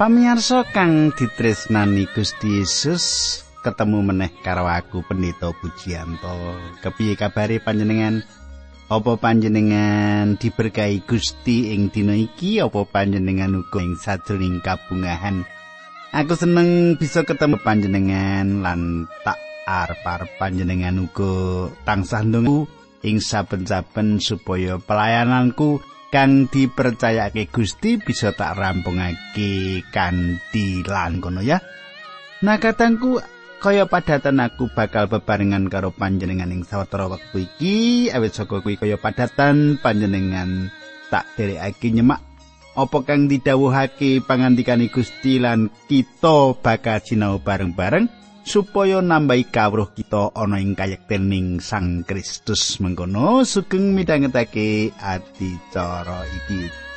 Pamirsa kang ditresnani Gusti Yesus, ketemu meneh karo aku Pendeta Pujianto. Kepiye kabare panjenengan? Apa panjenengan diberkahi Gusti ing dina iki? Apa panjenengan uga ing sajroning kabungahan? Aku seneng bisa ketemu panjenengan lan tak arep panjenengan uga tansah ndonga ing saben-saben supaya pelayananku kang dipercayake Gusti bisa tak rampungake kanthi lan kono ya. Nah katangku kaya padatan aku bakal bebarengan karo panjenengan ing sawetara wektu iki. Awit saka kuwi kaya padatan panjenengan tak derekake nyemak. Apa kang didhawuhake pangandikane Gusti lan kita bakal sinau bareng-bareng supaya nambahi kawruh kita ana ing kayektening Sang Kristus mengkono sugeng midhangetake adicara iki.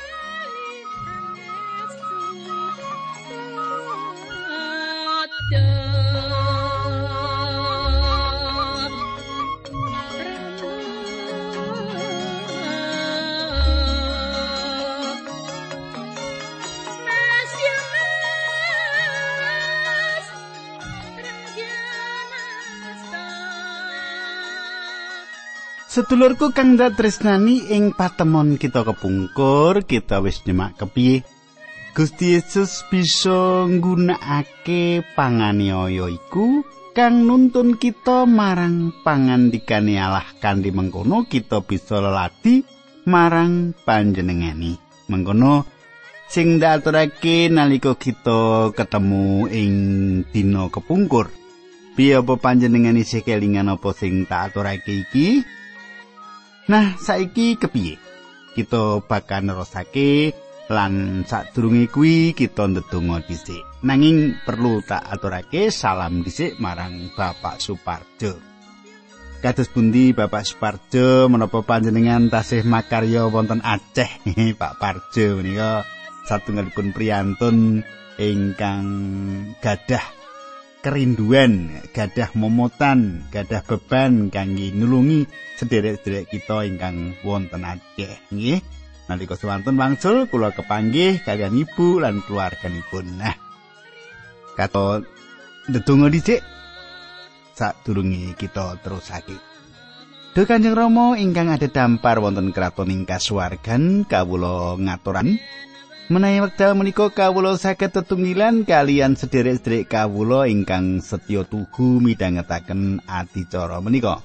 Sedulurku kang tresnani ing patemon kita kepungkur, kita wis nyemak kepiye Gusti Yesus bisa nggunakake panganiaya iku kang nuntun kita marang pangandikane Allah kanthi mengkono kita bisa lelati marang panjenengani. Mengkono sing daturake nalika kita ketemu ing dina kepungkur. Piye apa panjenengan isih kelingan apa sing tak aturake iki? Nah, saiki kepiye? Kita bakal nerusake lan sadurunge kuwi kita ndedonga dhisik. Nanging perlu tak aturake salam dhisik marang Bapak Suparjo. Kados pundi Bapak Suparjo menapa panjenengan tasih makarya wonten Aceh Pak Parjo menika satunggalipun priyantun ingkang gadah kerinduan, gadah momotan, gadah beban kangge nulungi sederek-sederek kita ingkang wonten Aceh nggih. Nalika sewantun wangsul kula kepanggih kalian ibu lan keluarganipun. Nah, kata ndedonga dhisik sadurunge kita terusake. Duh Kanjeng Rama ingkang ada dampar wonten kraton ing kasuwargan kawula ngaturan Menawi wekdal menika kawula saged tetunggilan kalian sederek-sederek kawula ingkang setya tugu midhangetaken adicara menika.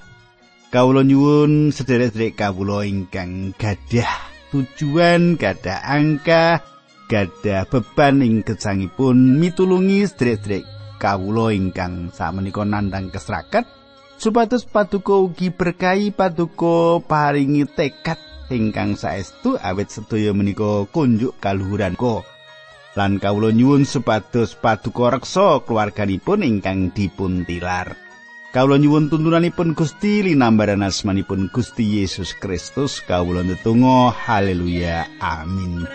Kawula nyuwun sederek-sederek kawula ingkang gadah tujuan, gadah angka, gadah beban ing gesangipun mitulungi sederek-sederek kawula ingkang sakmenika nandhang kesrakat supados paduka ugi berkahi paduka paringi tekad ingkang saestu awit sedaya menika kunjuk kaluhuran ko lan kawula nyuwun supados paduka reksa keluarganipun ingkang dipun tilar kawula nyuwun tuntunanipun Gusti linambaran asmanipun Gusti Yesus Kristus. Kawula ndedonga haleluya amin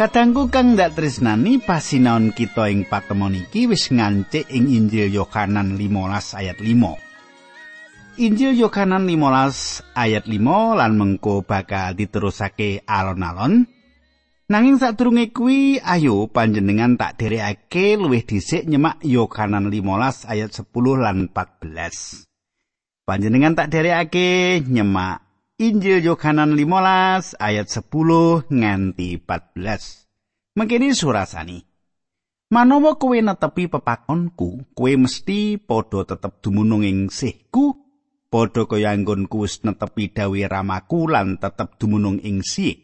Kadangku kang ndak tresnani pasinaon kita ing patemon iki wis ngancik ing Injil Yohanan 15 ayat 5. Injil Yohanan 15 ayat 5 lan mengko bakal diterusake alon-alon. Nanging sadurunge kuwi ayo panjenengan tak dherekake luwih dhisik nyemak Yohanan 15 ayat 10 lan 14. Panjenengan tak dherekake nyemak Injil Yohanan 15 ayat 10 nganti 14. Mengkini surasani. Manawa kowe netepi pepakonku, kowe mesti padha tetep dumunung ing sihku, padha kaya anggonku wis netepi dawuh ramaku lan tetep dumunung ing sih.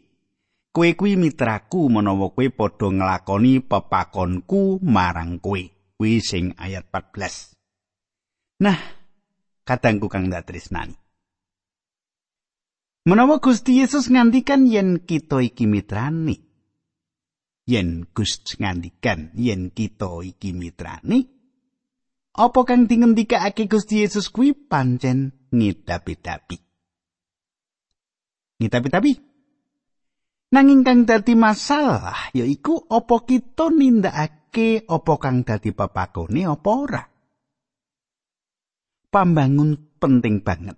Kowe kuwi mitraku menawa kowe padha nglakoni pepakonku marang kowe. Kuwi sing ayat 14. Nah, kadangku kang datrisnani. Menawa Gusti Yesus ngandikan yen kita iki mitrani. Yen Gusti ngandikan yen kita iki mitrani, apa kang dingendikake Gusti Yesus kuwi pancen ngidapi-dapi. Ngidapi-dapi. Nanging kang dadi masalah yaiku apa kita nindakake apa kang dadi pepakone apa ora. Pambangun penting banget.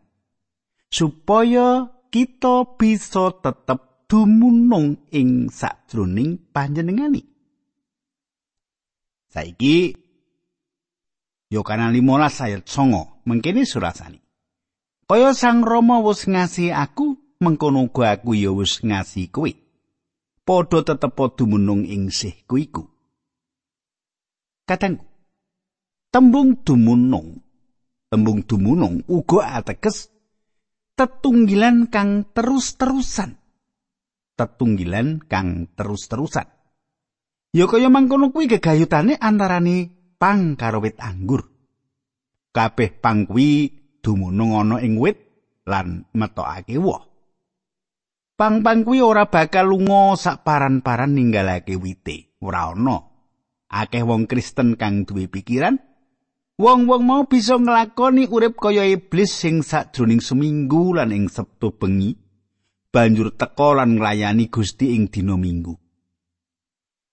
Supaya kita bisa tetep dumunung ing sakjroning panjenengani. Saiki Yohanes 15 ayat 9 mengkene surasani. Kaya Sang Rama wis ngasi aku, mengkono uga aku ya wis ngasi kowe. Padha tetep dumunung ing sihku iku. Katengku. Tembung dumunung, tembung dumunung uga ateges tetunggilan kang terus-terusan. Tetunggilan kang terus-terusan. Ya kaya mangkono kuwi gegayutane antarane pang karo wit anggur. Kabeh pang kuwi dumunung ana ing wit lan metokake woh. Pang-pang kuwi ora bakal lunga sak paran-paran ninggalake wite, ora ana. Akeh wong Kristen kang duwe pikiran wong-wong mau bisa nglakoni urip kaya iblis sing sakjroning seminggu lan ing Sabtu bengi banjur teka lan nglayani Gusti ing dina Minggu.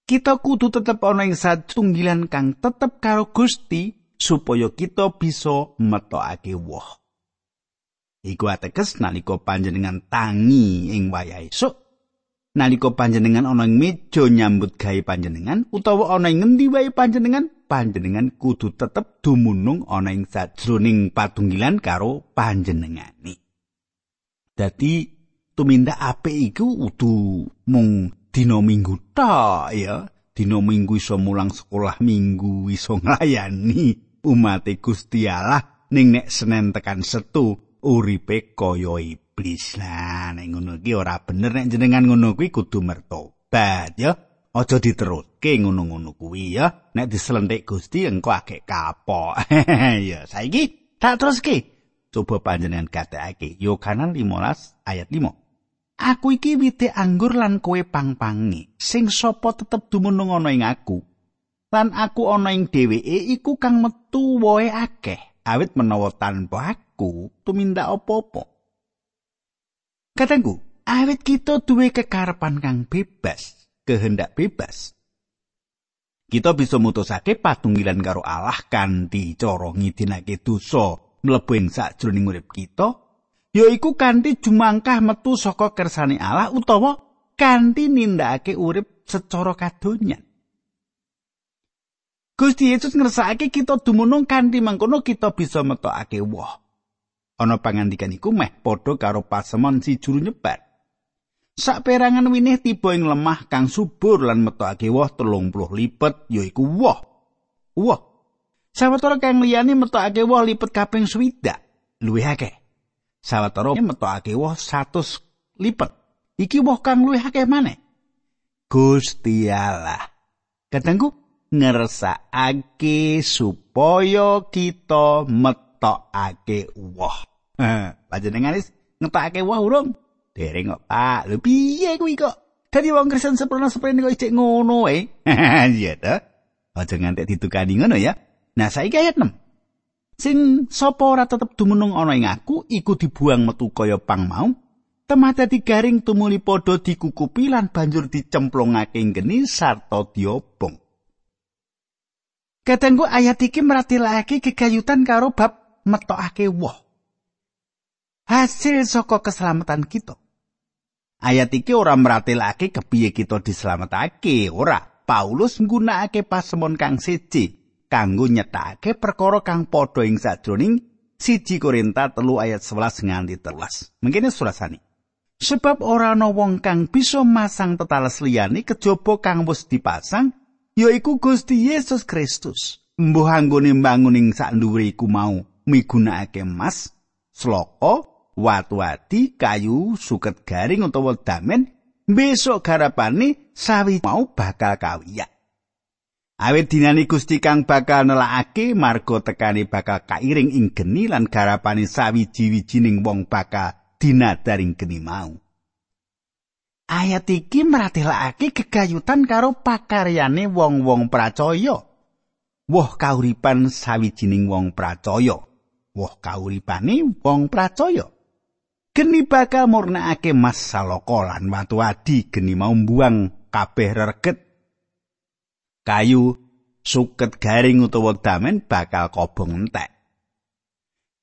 Kita kudu tetep ana ing satunggilan kang tetep karo Gusti supaya kita bisa metokake woh. Iku ateges nalika panjenengan tangi ing wayah esuk, nalika panjenengan ana ing meja nyambut gawe panjenengan utawa ana ing ngendi wae panjenengan, panjenengan kudu tetep dumunung ana ing sajroning patunggilan karo panjenengani. Dadi tumindak apik iku kudu mung dina minggu tok ya. Dina minggu iso mulang sekolah minggu iso nglayani umat Gusti Allah ning nek Senin tekan Setu uripe kaya iblis. Lah nek ngono iki ora bener nek jenengan ngono kuwi kudu mertobat ya. Aja diteruske ngono-ngono kuwi ya. Nek diselentik Gusti engko akeh kapok. ya saiki tak teruske. Coba panjenengan katakake Yohanes 15 ayat 5. Aku iki wite anggur lan kowe pang-pangi. Sing sapa tetep dumunung ana ing aku, lan aku ana ing dheweke iku kang metu woe akeh awit menawa tanpa aku tumindak apa-apa Katengku, awit kita duwe kekarepan kang bebas, kehendak bebas. Kita bisa mutusake patunggilan karo Allah kanthi cara ngidinake dosa mlebu ing sakjroning urip kita, yaiku kanthi jumangkah metu saka kersane Allah utawa kanthi nindakake urip secara kadonyan. Gusti Yesus ngersakake kita dumunung kanthi mangkono kita bisa metokake woh. Ana pangandikan iku meh padha karo pasemon si juru nyebar. Saperangan winih tiba ing lemah kang subur lan metokake woh 30 lipet yaiku woh. Woh. Sawetara kang liyane metokake woh lipet kaping swidak, luwih akeh. Sawetara metokake woh 100 lipet. Iki woh kang luwih akeh maneh. Gusti Allah. Katengku ngersakake supaya kita metokake woh. Panjenengan wis ngetokake woh urung? Dereng kok, Pak. Lho piye kuwi kok? Dadi wong Kristen seprono seprene kok ijek ngono wae. Iya ta. Aja ngantek ditukani ngono ya. Nah, saiki ayat 6. Sing sapa ora tetep dumunung ana ing aku iku dibuang metu kaya pang mau. Temah dadi garing tumuli padha dikukupi lan banjur dicemplungake ing geni sarta diobong. Kadangku ayat iki meratilake kegayutan karo bab metokake woh. Hasil saka keselamatan kita. Ayat iki ora meratilake kepiye kita dislametake, ora. Paulus nggunakake pasemon kang siji kanggo nyetakake perkara kang padha ing sajroning siji Korinta telu ayat 11 nganti telas. Mungkin surasani. Sebab ora ana wong kang bisa masang tetales liyane kejaba kang wis dipasang yaiku Gusti Yesus Kristus. Mbuh anggone mbanguning sak dhuwure iku mau migunakake emas, sloko, watu ati, kayu, suket garing utawa damen, besok garapane sawi mau bakal kawiyak. Awit dinani Gusti kang bakal nelakake marga tekani bakal kairing ing geni lan garapane sawiji-wijining wong bakal dinadaring geni mau. Ayat iki meratelakake kegayutan karo pakaryane wong-wong pracaya. Woh kauripan sawijining wong pracaya. Woh kauripane wong pracaya. Geni bakal murnakake mas salaka lan watu adi geni mau mbuang kabeh reget. Kayu suket garing utawa damen bakal kobong entek.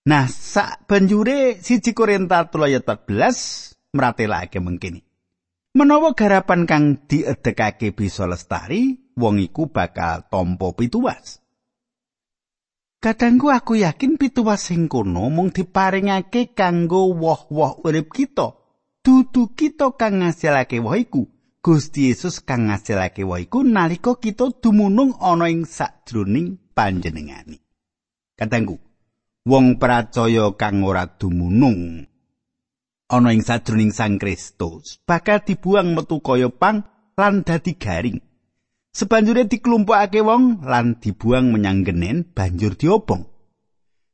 Nah, sak banjure siji Korinta 3 ayat 14 mratelake mengkini. Menawa garapan kang diedekake bisa lestari, wong iku bakal tampa pituwas. Kadangku aku yakin pituwas sing kono mung diparingake kanggo woh-woh urip kita. Dudu kita kang ngasilake woh iku. Gusti Yesus kang ngasilake woh iku nalika kita dumunung ana ing sajroning panjenengani. Kadangku, wong percaya kang ora dumunung ana ing sajroning Sang Kristus bakal dibuang metu kaya pang lan dadi garing. Sebanjure diklumpukake wong lan dibuang menyang genen banjur diobong.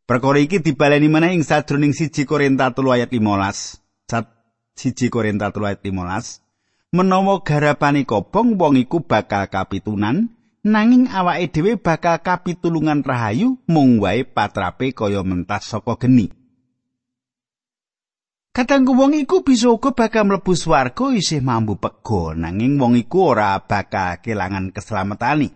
Perkara iki dibaleni meneh ing sadroning 1 Korinta 3 ayat 15. Sat 1 Korinta 3 ayat 15. Menawa garapane kobong wong iku bakal kapitunan nanging awake dhewe bakal kapitulungan rahayu mung wae patrape kaya mentas saka geni. Kadang wong iku bisa uga bakal mlebu swarga isih mambu pego nanging wong iku ora bakal kelangan keselamatani.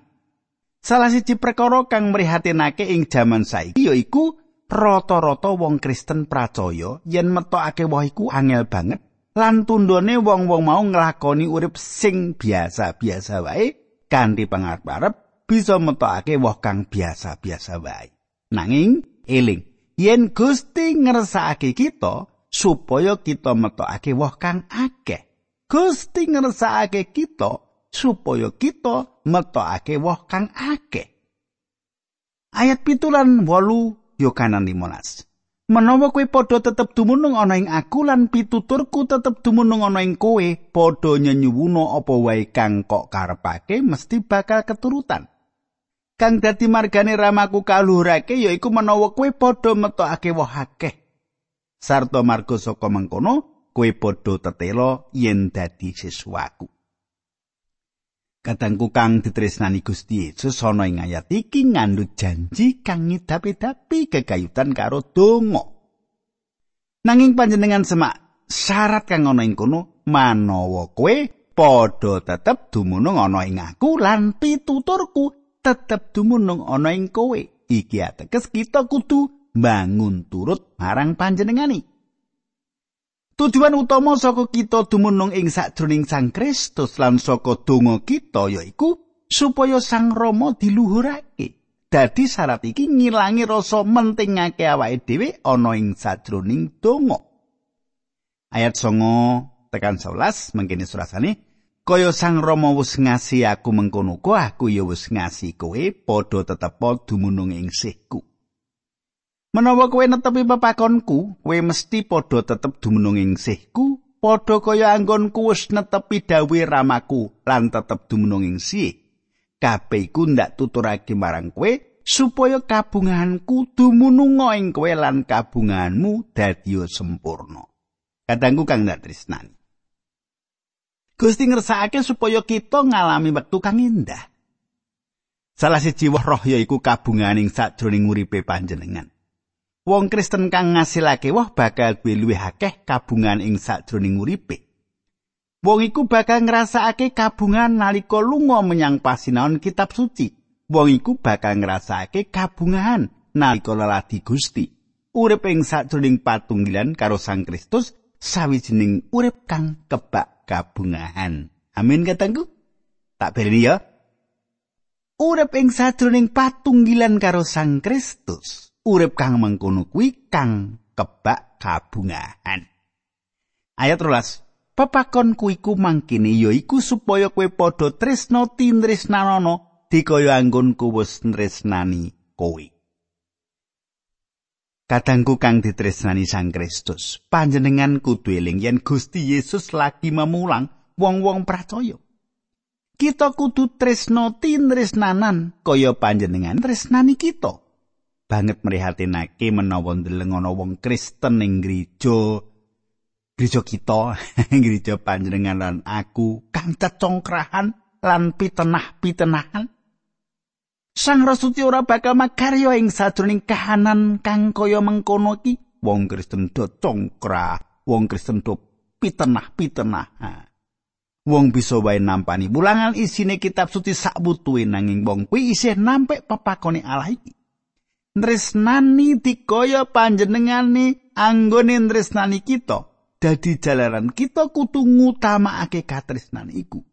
Salah siji perkara kang mrihatinake ing jaman saiki yaiku rata-rata wong Kristen percaya yen metokake woh iku angel banget lan tundone wong-wong mau nglakoni urip sing biasa-biasa wae kanthi pangarep-arep bisa metokake woh kang biasa-biasa wae. Nanging eling yen Gusti ngersakake kita supaya kita metokake woh kang akeh. Gusti ngersakake kita supaya kita metokake woh kang akeh. Ayat pitulan wolu Yohanan 15. Menawa kowe padha tetep dumunung ana ing aku lan pituturku tetep dumunung ana ing kowe, padha nyenyuwuna apa wae kang kok karepake mesti bakal keturutan. Kang dadi margane ramaku kaluhurake yaiku menawa kowe padha metokake woh akeh. Sarta marga saka mengkono kowe padha tetelo yen dadi siswaku. Kadangku kang ditresnani Gusti Yesus ana ing ayat iki ngandhut janji kang ngidapi-dapi kegayutan karo donga. Nanging panjenengan semak syarat kang ana ing kono manawa kowe padha tetep dumunung ana ing aku lan pituturku tetep dumunung ana ing kowe. Iki ateges kita kudu bangun turut marang panjenengani. Tujuan utama saka kita dumunung ing sakjroning Sang Kristus lan saka donga kita yaiku supaya Sang Rama diluhurake. Dadi syarat iki ngilangi rasa mentingake awake dhewe ana ing sajroning donga. Ayat 9 tekan 11 mangkene surasane kaya Sang Rama wis ngasi aku mengkono aku ya wis ngasi kowe padha tetep dumunung ing sihku. Menawa kowe netepi pepakonku, kowe mesti padha tetep dumunung ing sihku, padha kaya anggonku wis netepi dawuhe ramaku lan tetep dumunung ing sih. Kabeh iku ndak tuturake marang kowe supaya kabunganku dumunung ing kowe lan kabunganmu dadi sempurna. Kadangku kang ndak tresnani. Gusti ngersakake supaya kita ngalami wektu kang indah. Salah siji roh yaiku kabunganing sajroning uripe panjenengan. Wong Kristen kang ngasilake woh bakal duwe luwih akeh kabungan ing sajroning uripe. Wong iku bakal ngrasakake kabungan nalika lunga menyang pasinaon kitab suci. Wong iku bakal ngrasakake kabungan nalika lelati Gusti. Urip ing sajroning patunggilan karo Sang Kristus sawijining urip kang kebak kabungahan. Amin katangku. Tak beri ya. Urip ing sajroning patunggilan karo Sang Kristus urip kang mengkono kuwi kang kebak kabungahan. Ayat 13. Pepakonku iku mangkene ya iku supaya kowe padha tresna tinresnanono dikaya anggonku wis tresnani kowe. Kadangku kang ditresnani Sang Kristus, panjenengan kudu eling yen Gusti Yesus lagi memulang wong-wong percaya. Kita kudu tresna tinresnanan kaya panjenengan tresnani kita. Banget mrihatinake menawa ndeleng ana wong Kristen ing gereja gereja kita gereja panjenengan lan aku kang cecongkrahan lan pitenah-pitenahan Sang Rasuti ora bakal makarya ing sajroning kahanan kang kaya mengkono iki wong Kristen do congkrah wong Kristen do pitenah-pitenah. Wong bisa wae nampani mulangan isine kitab suci sak butuhe nanging wong kuwi isih nampek pepakone Allah iki. Tresnani dikaya panjenengane anggone tresnani kita. Dadi jalaran kita kudu ngutamakake katresnan iku.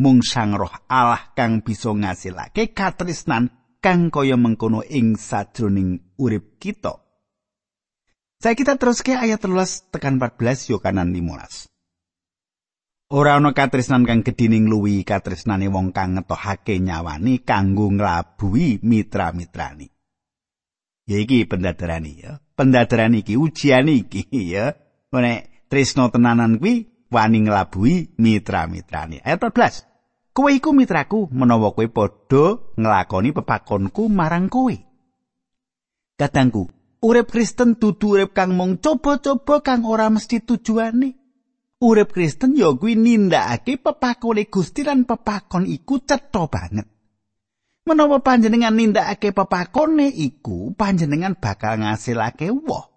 Mung Sang Roh Allah kang bisa ngasilake katresnan kang kaya mengkono ing sajroning urip kita. Saya kita terus ke ayat 13 tekan 14 Yohanan 15. Ora ana katresnan kang gedining luwi katresnane wong kang ngetohake nyawani kanggo nglabuhi mitra-mitrani. Ya iki pendadarani ya. Pendadarani iki ujian iki ya. Nek tresno tenanan kuwi wani nglabuhi mitra-mitrane. Ayat 14. Kowe iku mitraku menawa kowe padha nglakoni pepakonku marang kowe. Katangku, urip Kristen dudu urip kang mung coba-coba kang ora mesti tujuane. Urip Kristen ya kuwi nindakake pepakone Gusti lan pepakon iku cetha banget. Menawa panjenengan nindakake pepakone iku, panjenengan bakal ngasilake woh.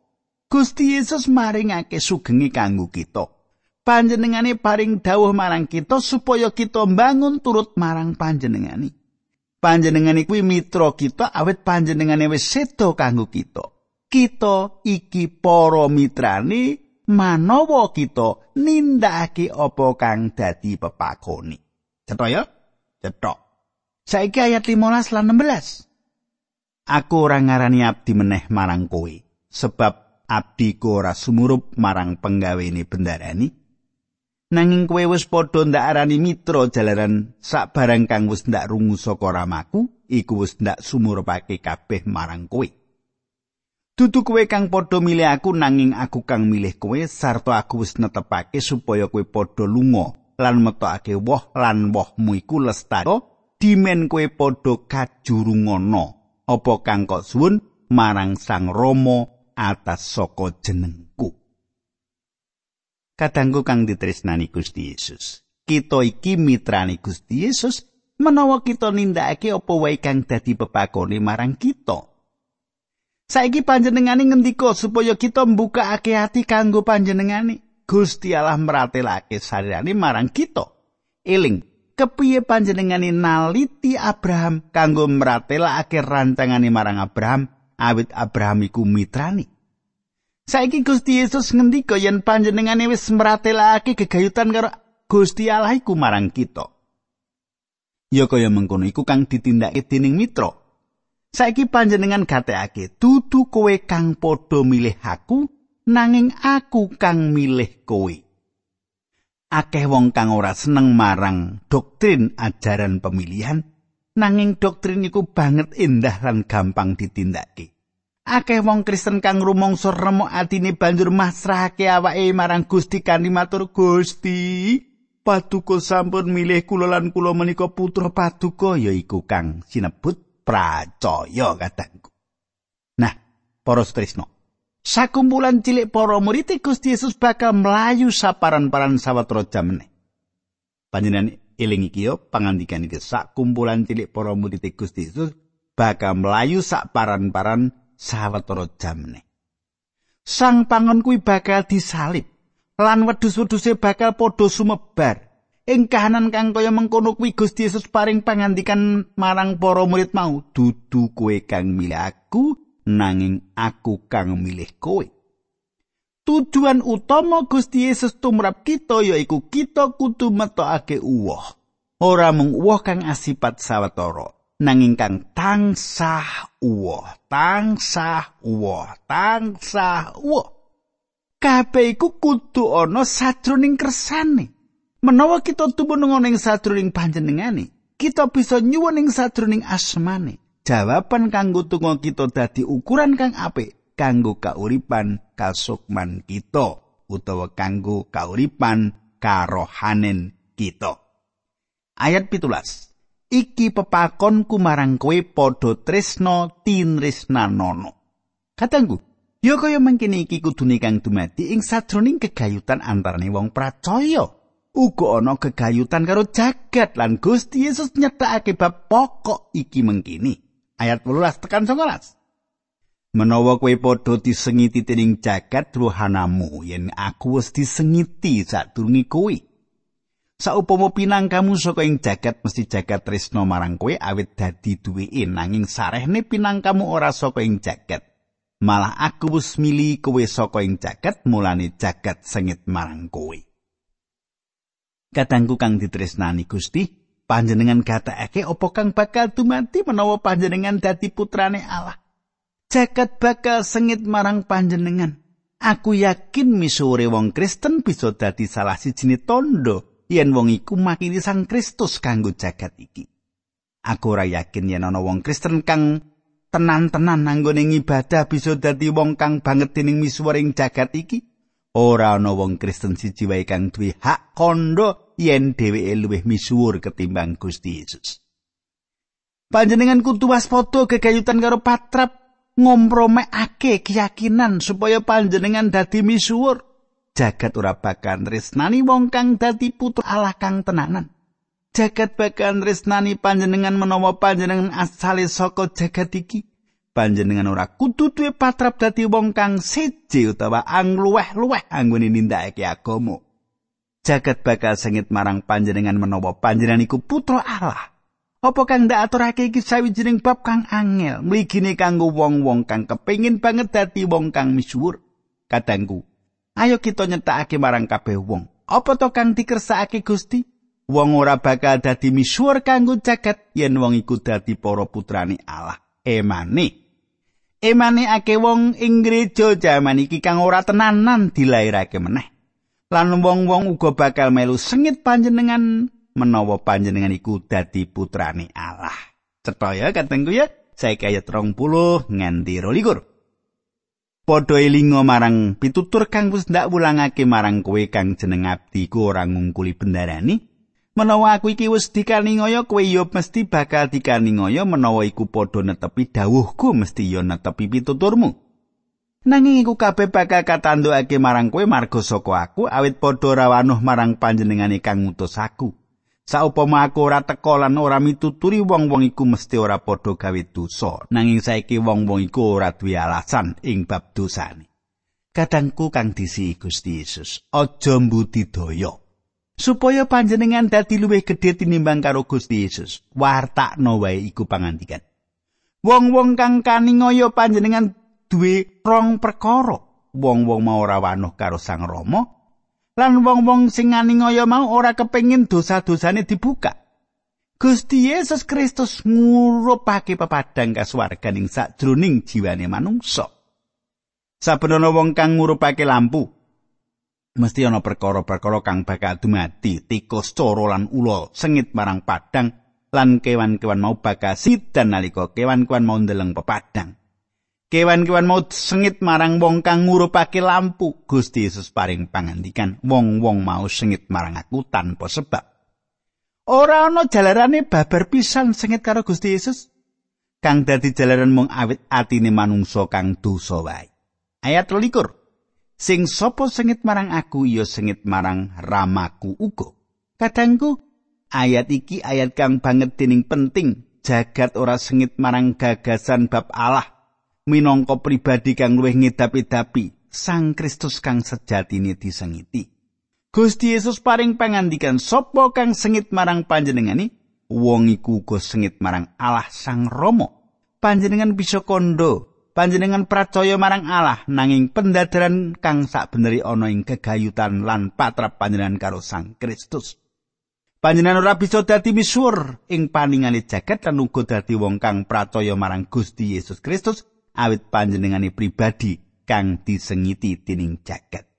Gusti Yesus maringake sugenge kanggo kita. Panjenengane paring dawuh marang kita supaya kita mbangun turut marang panjenengane. Panjenengane kuwi mitra kita awet panjenengane wis sedo kanggo kita. Kita iki para mitrane manawa kita nindakake apa kang dadi pepakone. Cetha ya? Cetha. Saiki ayat 15 lan 16. Aku ora ngarani abdi meneh marang kowe sebab abdi ku ora sumurup marang penggawene bendarani. Nanging kowe wis padha ndak arani mitra jalaran sak barang kang wis ndak rungu saka ramaku iku wis ndak sumurupake kabeh marang kowe. Dudu kowe kang padha milih aku nanging aku kang milih kowe sarta aku wis netepake supaya kowe padha lunga lan metokake woh lan wohmu iku lestari dimen kowe padha kajurungono apa kang kok suwun marang Sang Rama atas saka jenengku. Kadangku kang ditresnani Gusti Yesus. Kita iki mitrani Gusti Yesus menawa kita nindakake apa wae kang dadi pepakone marang kita. Saiki panjenengane ngendika supaya kita mbukakake ati kanggo panjenengane. Gusti Allah meratelake sarirane marang kita. Eling, kepiye panjenengane naliti Abraham kanggo meratelake rancangane marang Abraham awit Abraham iku mitrani. Saiki Gusti Yesus ngendika yen panjenengane wis mratelake gegayutan karo Gusti Allah iku marang kita. Ya kaya mengkono iku kang ditindakake dening mitra. Saiki panjenengan gatekake dudu kowe kang padha milih aku nanging aku kang milih kowe. Akeh wong kang ora seneng marang doktrin ajaran pemilihan nanging doktrin iku banget indah lan gampang ditindakake. Akeh wong Kristen kang rumangsa remuk atine banjur masrahake awake marang Gusti kanthi matur Gusti, paduka sampun milih kula lan kula menika putra paduka yaiku kang sinebut pracaya katangku. Nah, para tresno. Sakumpulan cilik para murid Gusti Yesus bakal melayu saparan-paran sawetara jamne. Panjenengan eling iki yo pangandikan iki sakumpulan cilik para murid Gusti Yesus bakal melayu saparan-paran sawetara jamne. Sang pangon kuwi bakal disalib lan wedhus-wedhuse bakal padha sumebar. Ing kahanan kang kaya mengkono kuwi Gusti Yesus paring pangandikan marang para murid mau, dudu kowe kang milih aku nanging aku kang milih kowe. Tujuan utama Gusti Yesus tumrap kita yaiku kita kudu metokake uwoh. Ora mung uwoh kang asipat sawetara, nanging kang tansah uwoh, tansah uwoh, tansah uwoh. Kabeh iku kudu ana sajroning kersane. Menawa kita tumunung ana ing sajroning panjenengane, kita bisa nyuwun ing sajroning asmane. Jawaban kanggo tunggu kita dadi ukuran kang apik kanggo kauripan kasukman kita utawa kanggo kauripan karohanen kita. Ayat pitulas. iki pepakonku marang kowe padha tresna tinresnanono. Katanggu, ya kaya mangkene iki kudune kang dumadi ing sajroning kegayutan antarane wong pracaya. Uga ana kegayutan karo jagat lan Gusti Yesus nyetakake bab pokok iki mengkini. Ayat 18 tekan 19. Menawa kowe padha disengiti dening jagat rohanamu yen aku wis disengiti sadurunge kowe. Saupama pinangkamu saka ing jagat mesti jagat tresno marang kowe awit dadi duweke nanging sarehne pinangkamu ora saka ing jagat. Malah aku wis mili kowe saka ing jagat mulane jagat sengit marang kowe. Katangku kang ditresnani Gusti, panjenengan gatekake apa kang bakal dumati menawa panjenengan dadi putrane Allah. Jagat bakal sengit marang panjenengan. Aku yakin misuwure wong Kristen bisa dadi salah sijine tondo yen wong iku makili Sang Kristus kanggo jagat iki. Aku ora yakin yen ana wong Kristen kang tenan-tenan anggone ibadah bisa dadi wong kang banget dening misuwuring jagat iki. Ora ana wong Kristen siji wae kang duwe hak kondo yen dheweke luwih misuwur ketimbang Gusti Yesus. Panjenengan kudu waspada gegayutan karo patrap ngompromekake keyakinan supaya panjenengan dadi misuwur. jagat ora bakal tresnani wong kang dadi putra Allah kang tenanan. Jagat bakal tresnani panjenengan menawa panjenengan asale saka jagat iki. Panjenengan ora kudu duwe patrap dadi wong kang seje utawa angluweh-luweh anggone nindakake agama. Jagat bakal sengit marang panjenengan menawa panjenengan iku putra Allah. Apa kang ndak aturake iki sawijining bab kang angel, mligine kanggo wong-wong kang kepengin banget dadi wong kang misuwur. Kadangku, Ayo kita nyetakake marang kabeh wong. Apa to kang dikersakake Gusti? Wong ora bakal dadi misuwur kanggo jagat yen wong iku dadi para putrane Allah. Emane. Emane ake wong ing gereja jaman iki kang ora tenanan dilairake meneh. Lan wong-wong uga bakal melu sengit panjenengan menawa panjenengan iku dadi putrane Allah. Cetha ya katengku ya. Saiki ayat 20 nganti 22. padha elinga marang pitutur kang wis ndak wulangake marang kowe kang jeneng abdi ku ora ngungkuli bendarani menawa aku iki wis dikaningaya kowe ya mesti bakal dikaningaya menawa iku padha netepi dawuhku mesti ya netepi pituturmu nanging iku kabeh bakal katandukake marang kowe marga saka aku awit padha rawanuh marang panjenengane kang ngutus aku Saupama aku ora teka lan ora mituturi wong-wong iku mesti ora padha gawe dosa. Nanging saiki wong-wong iku ora duwe alasan ing bab dosane. Kadangku kang disi Gusti Yesus, aja mbudidaya. Supaya panjenengan dadi luwih gedhe tinimbang karo Gusti Yesus, wartakno wae iku pangandikan. Wong-wong kang kaningaya panjenengan duwe rong perkara. Wong-wong mau ora wanuh karo Sang Rama, lan wong-wong sing nganingaya mau ora kepengin dosa-dosane dibuka. Gusti Yesus Kristus ngurupake pepadang kasuwarganing sajroning jiwane manungsa. Saben ana wong kang ngurupake lampu, mesti ana perkara-perkara kang bakal dumati, tikus, coro lan ula sengit marang padang lan kewan-kewan mau bakal sidan nalika kewan-kewan mau ndeleng pepadang. Kewan-kewan mau sengit marang wong kang ngurupake lampu. Gusti Yesus paring pangandikan, wong-wong mau sengit marang aku tanpa sebab. Ora ana jalarane babar pisan sengit karo Gusti Yesus. Kang dadi jalaran mung awit atine manungsa kang dosa wae. Ayat 23. Sing sapa sengit marang aku ya sengit marang ramaku uga. Kadangku ayat iki ayat kang banget dening penting. Jagat ora sengit marang gagasan bab Allah minangka pribadi kang luwih ngedapi-dapi Sang Kristus kang sejatine disengiti. Gusti Yesus paring pangandikan sapa kang sengit marang panjenengani, wong iku uga sengit marang Allah Sang Rama. Panjenengan bisa kondo, panjenengan percaya marang Allah nanging pendadaran kang sakbeneri ana ing kegayutan lan patrap panjenengan karo Sang Kristus. Panjenengan ora bisa dadi misuwur ing paningane jagat lan uga dadi wong kang percaya marang Gusti Yesus Kristus awit panjenengane pribadi kang disengiti dening jagat.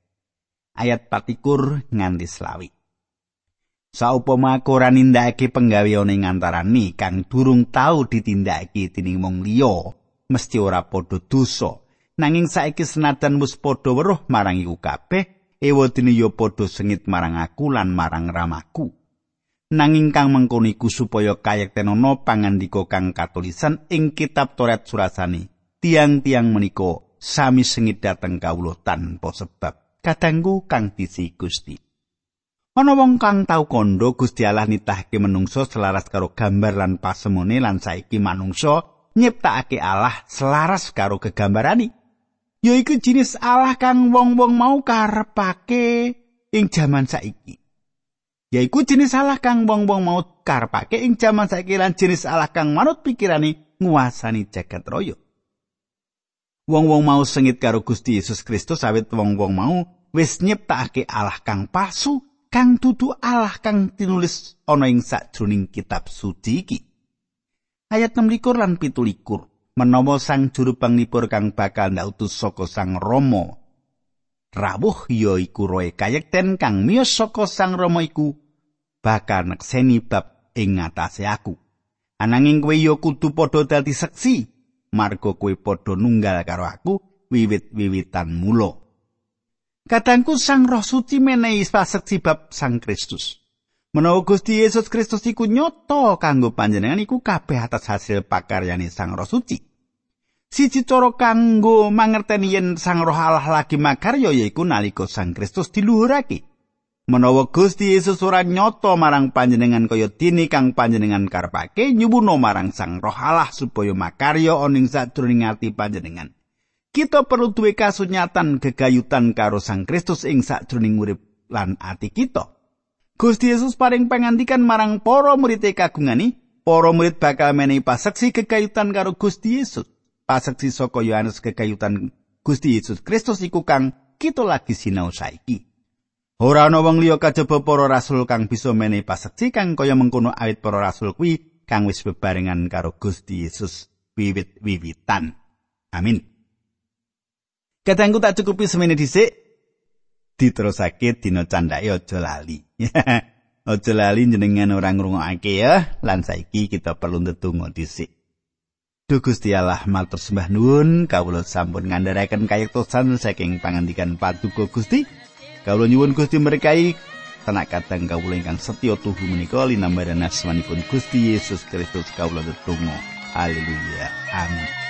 Ayat patikur nganti selawi. Saupama aku ora nindakake penggaweane ing antarane kang durung tau ditindakake dening wong liya, mesti ora padha dosa. Nanging saiki senajan wis padha weruh marang iku kabeh, ewadene ya padha sengit marang aku lan marang ramaku. Nanging kang mengkono iku supaya kayektenono pangandika kang katulisan ing kitab Toret Surasani tiang-tiang menika sami sengit dateng kawula tanpa sebab. Kadangku kang disi Gusti. Ana wong kang tau kondo Gusti Allah nitahke menungso selaras karo gambar lan pasemone lan saiki manungsa nyiptakake Allah selaras karo gegambarani yaiku jenis Allah kang wong-wong mau karepake ing jaman saiki. Yaiku jenis Allah kang wong-wong mau karepake ing jaman saiki lan jenis Allah kang manut pikirane nguasani jagat raya wong-wong mau sengit karo Gusti Yesus Kristus awit wong-wong mau wis nyiptakake Allah kang palsu kang dudu Allah kang tinulis ana ing sajroning kitab suci iki. Ayat 16 lan 17 menawa sang juru panglipur kang bakal ndautus saka sang Rama. Rawuh ya iku roe kayekten kang miyos saka sang Rama iku bakal nekseni bab ing ngatasé aku. Ananging kowe ya kudu padha dadi seksi marga kowe padha nunggal karo aku wiwit-wiwitan mula Kadangku sang roh suci menehi paseksi bab sang Kristus. Menawa Gusti Yesus Kristus iku nyoto kanggo panjenengan iku kabeh atas hasil pakaryane sang roh suci. Siji cara kanggo mangerteni yen Sang Roh Allah lagi makarya yaiku nalika Sang Kristus diluhurake. Menawa Gusti Yesus ora nyoto marang panjenengan kaya dini kang panjenengan karepake nyuwuna marang Sang Roh Allah supaya makarya oning sadurunge ati panjenengan. Kita perlu duwe kasunyatan gegayutan karo Sang Kristus ing sadurunge urip lan ati kita. Gusti Yesus paring pangandikan marang para murid kagungani, para murid bakal menehi paseksi gegayutan karo Gusti Yesus. paseksi saka Yohanes kekayutan Gusti Yesus Kristus iku kang kita lagi sinau saiki. Ora ana wong liya kajaba para rasul kang bisa menehi paseksi kang kaya mengkono awit para rasul kuwi kang wis bebarengan karo Gusti Yesus wiwit-wiwitan. Amin. Katangku tak cukupi semene dhisik. Diterusake dina candhake aja lali. aja lali jenengan ora ngrungokake ya lan saiki kita perlu ndedonga dhisik. Duh Gusti Allah matur sembah nuwun kawula sampun ngandharaken kayektosan saking pangandikan Paduka Gusti. Kawula nyuwun Gusti berkahi tenak kadang kawula ingkang setya tuhu menika linambaran asmanipun Gusti Yesus Kristus kawula tetunggal. Haleluya. Amin.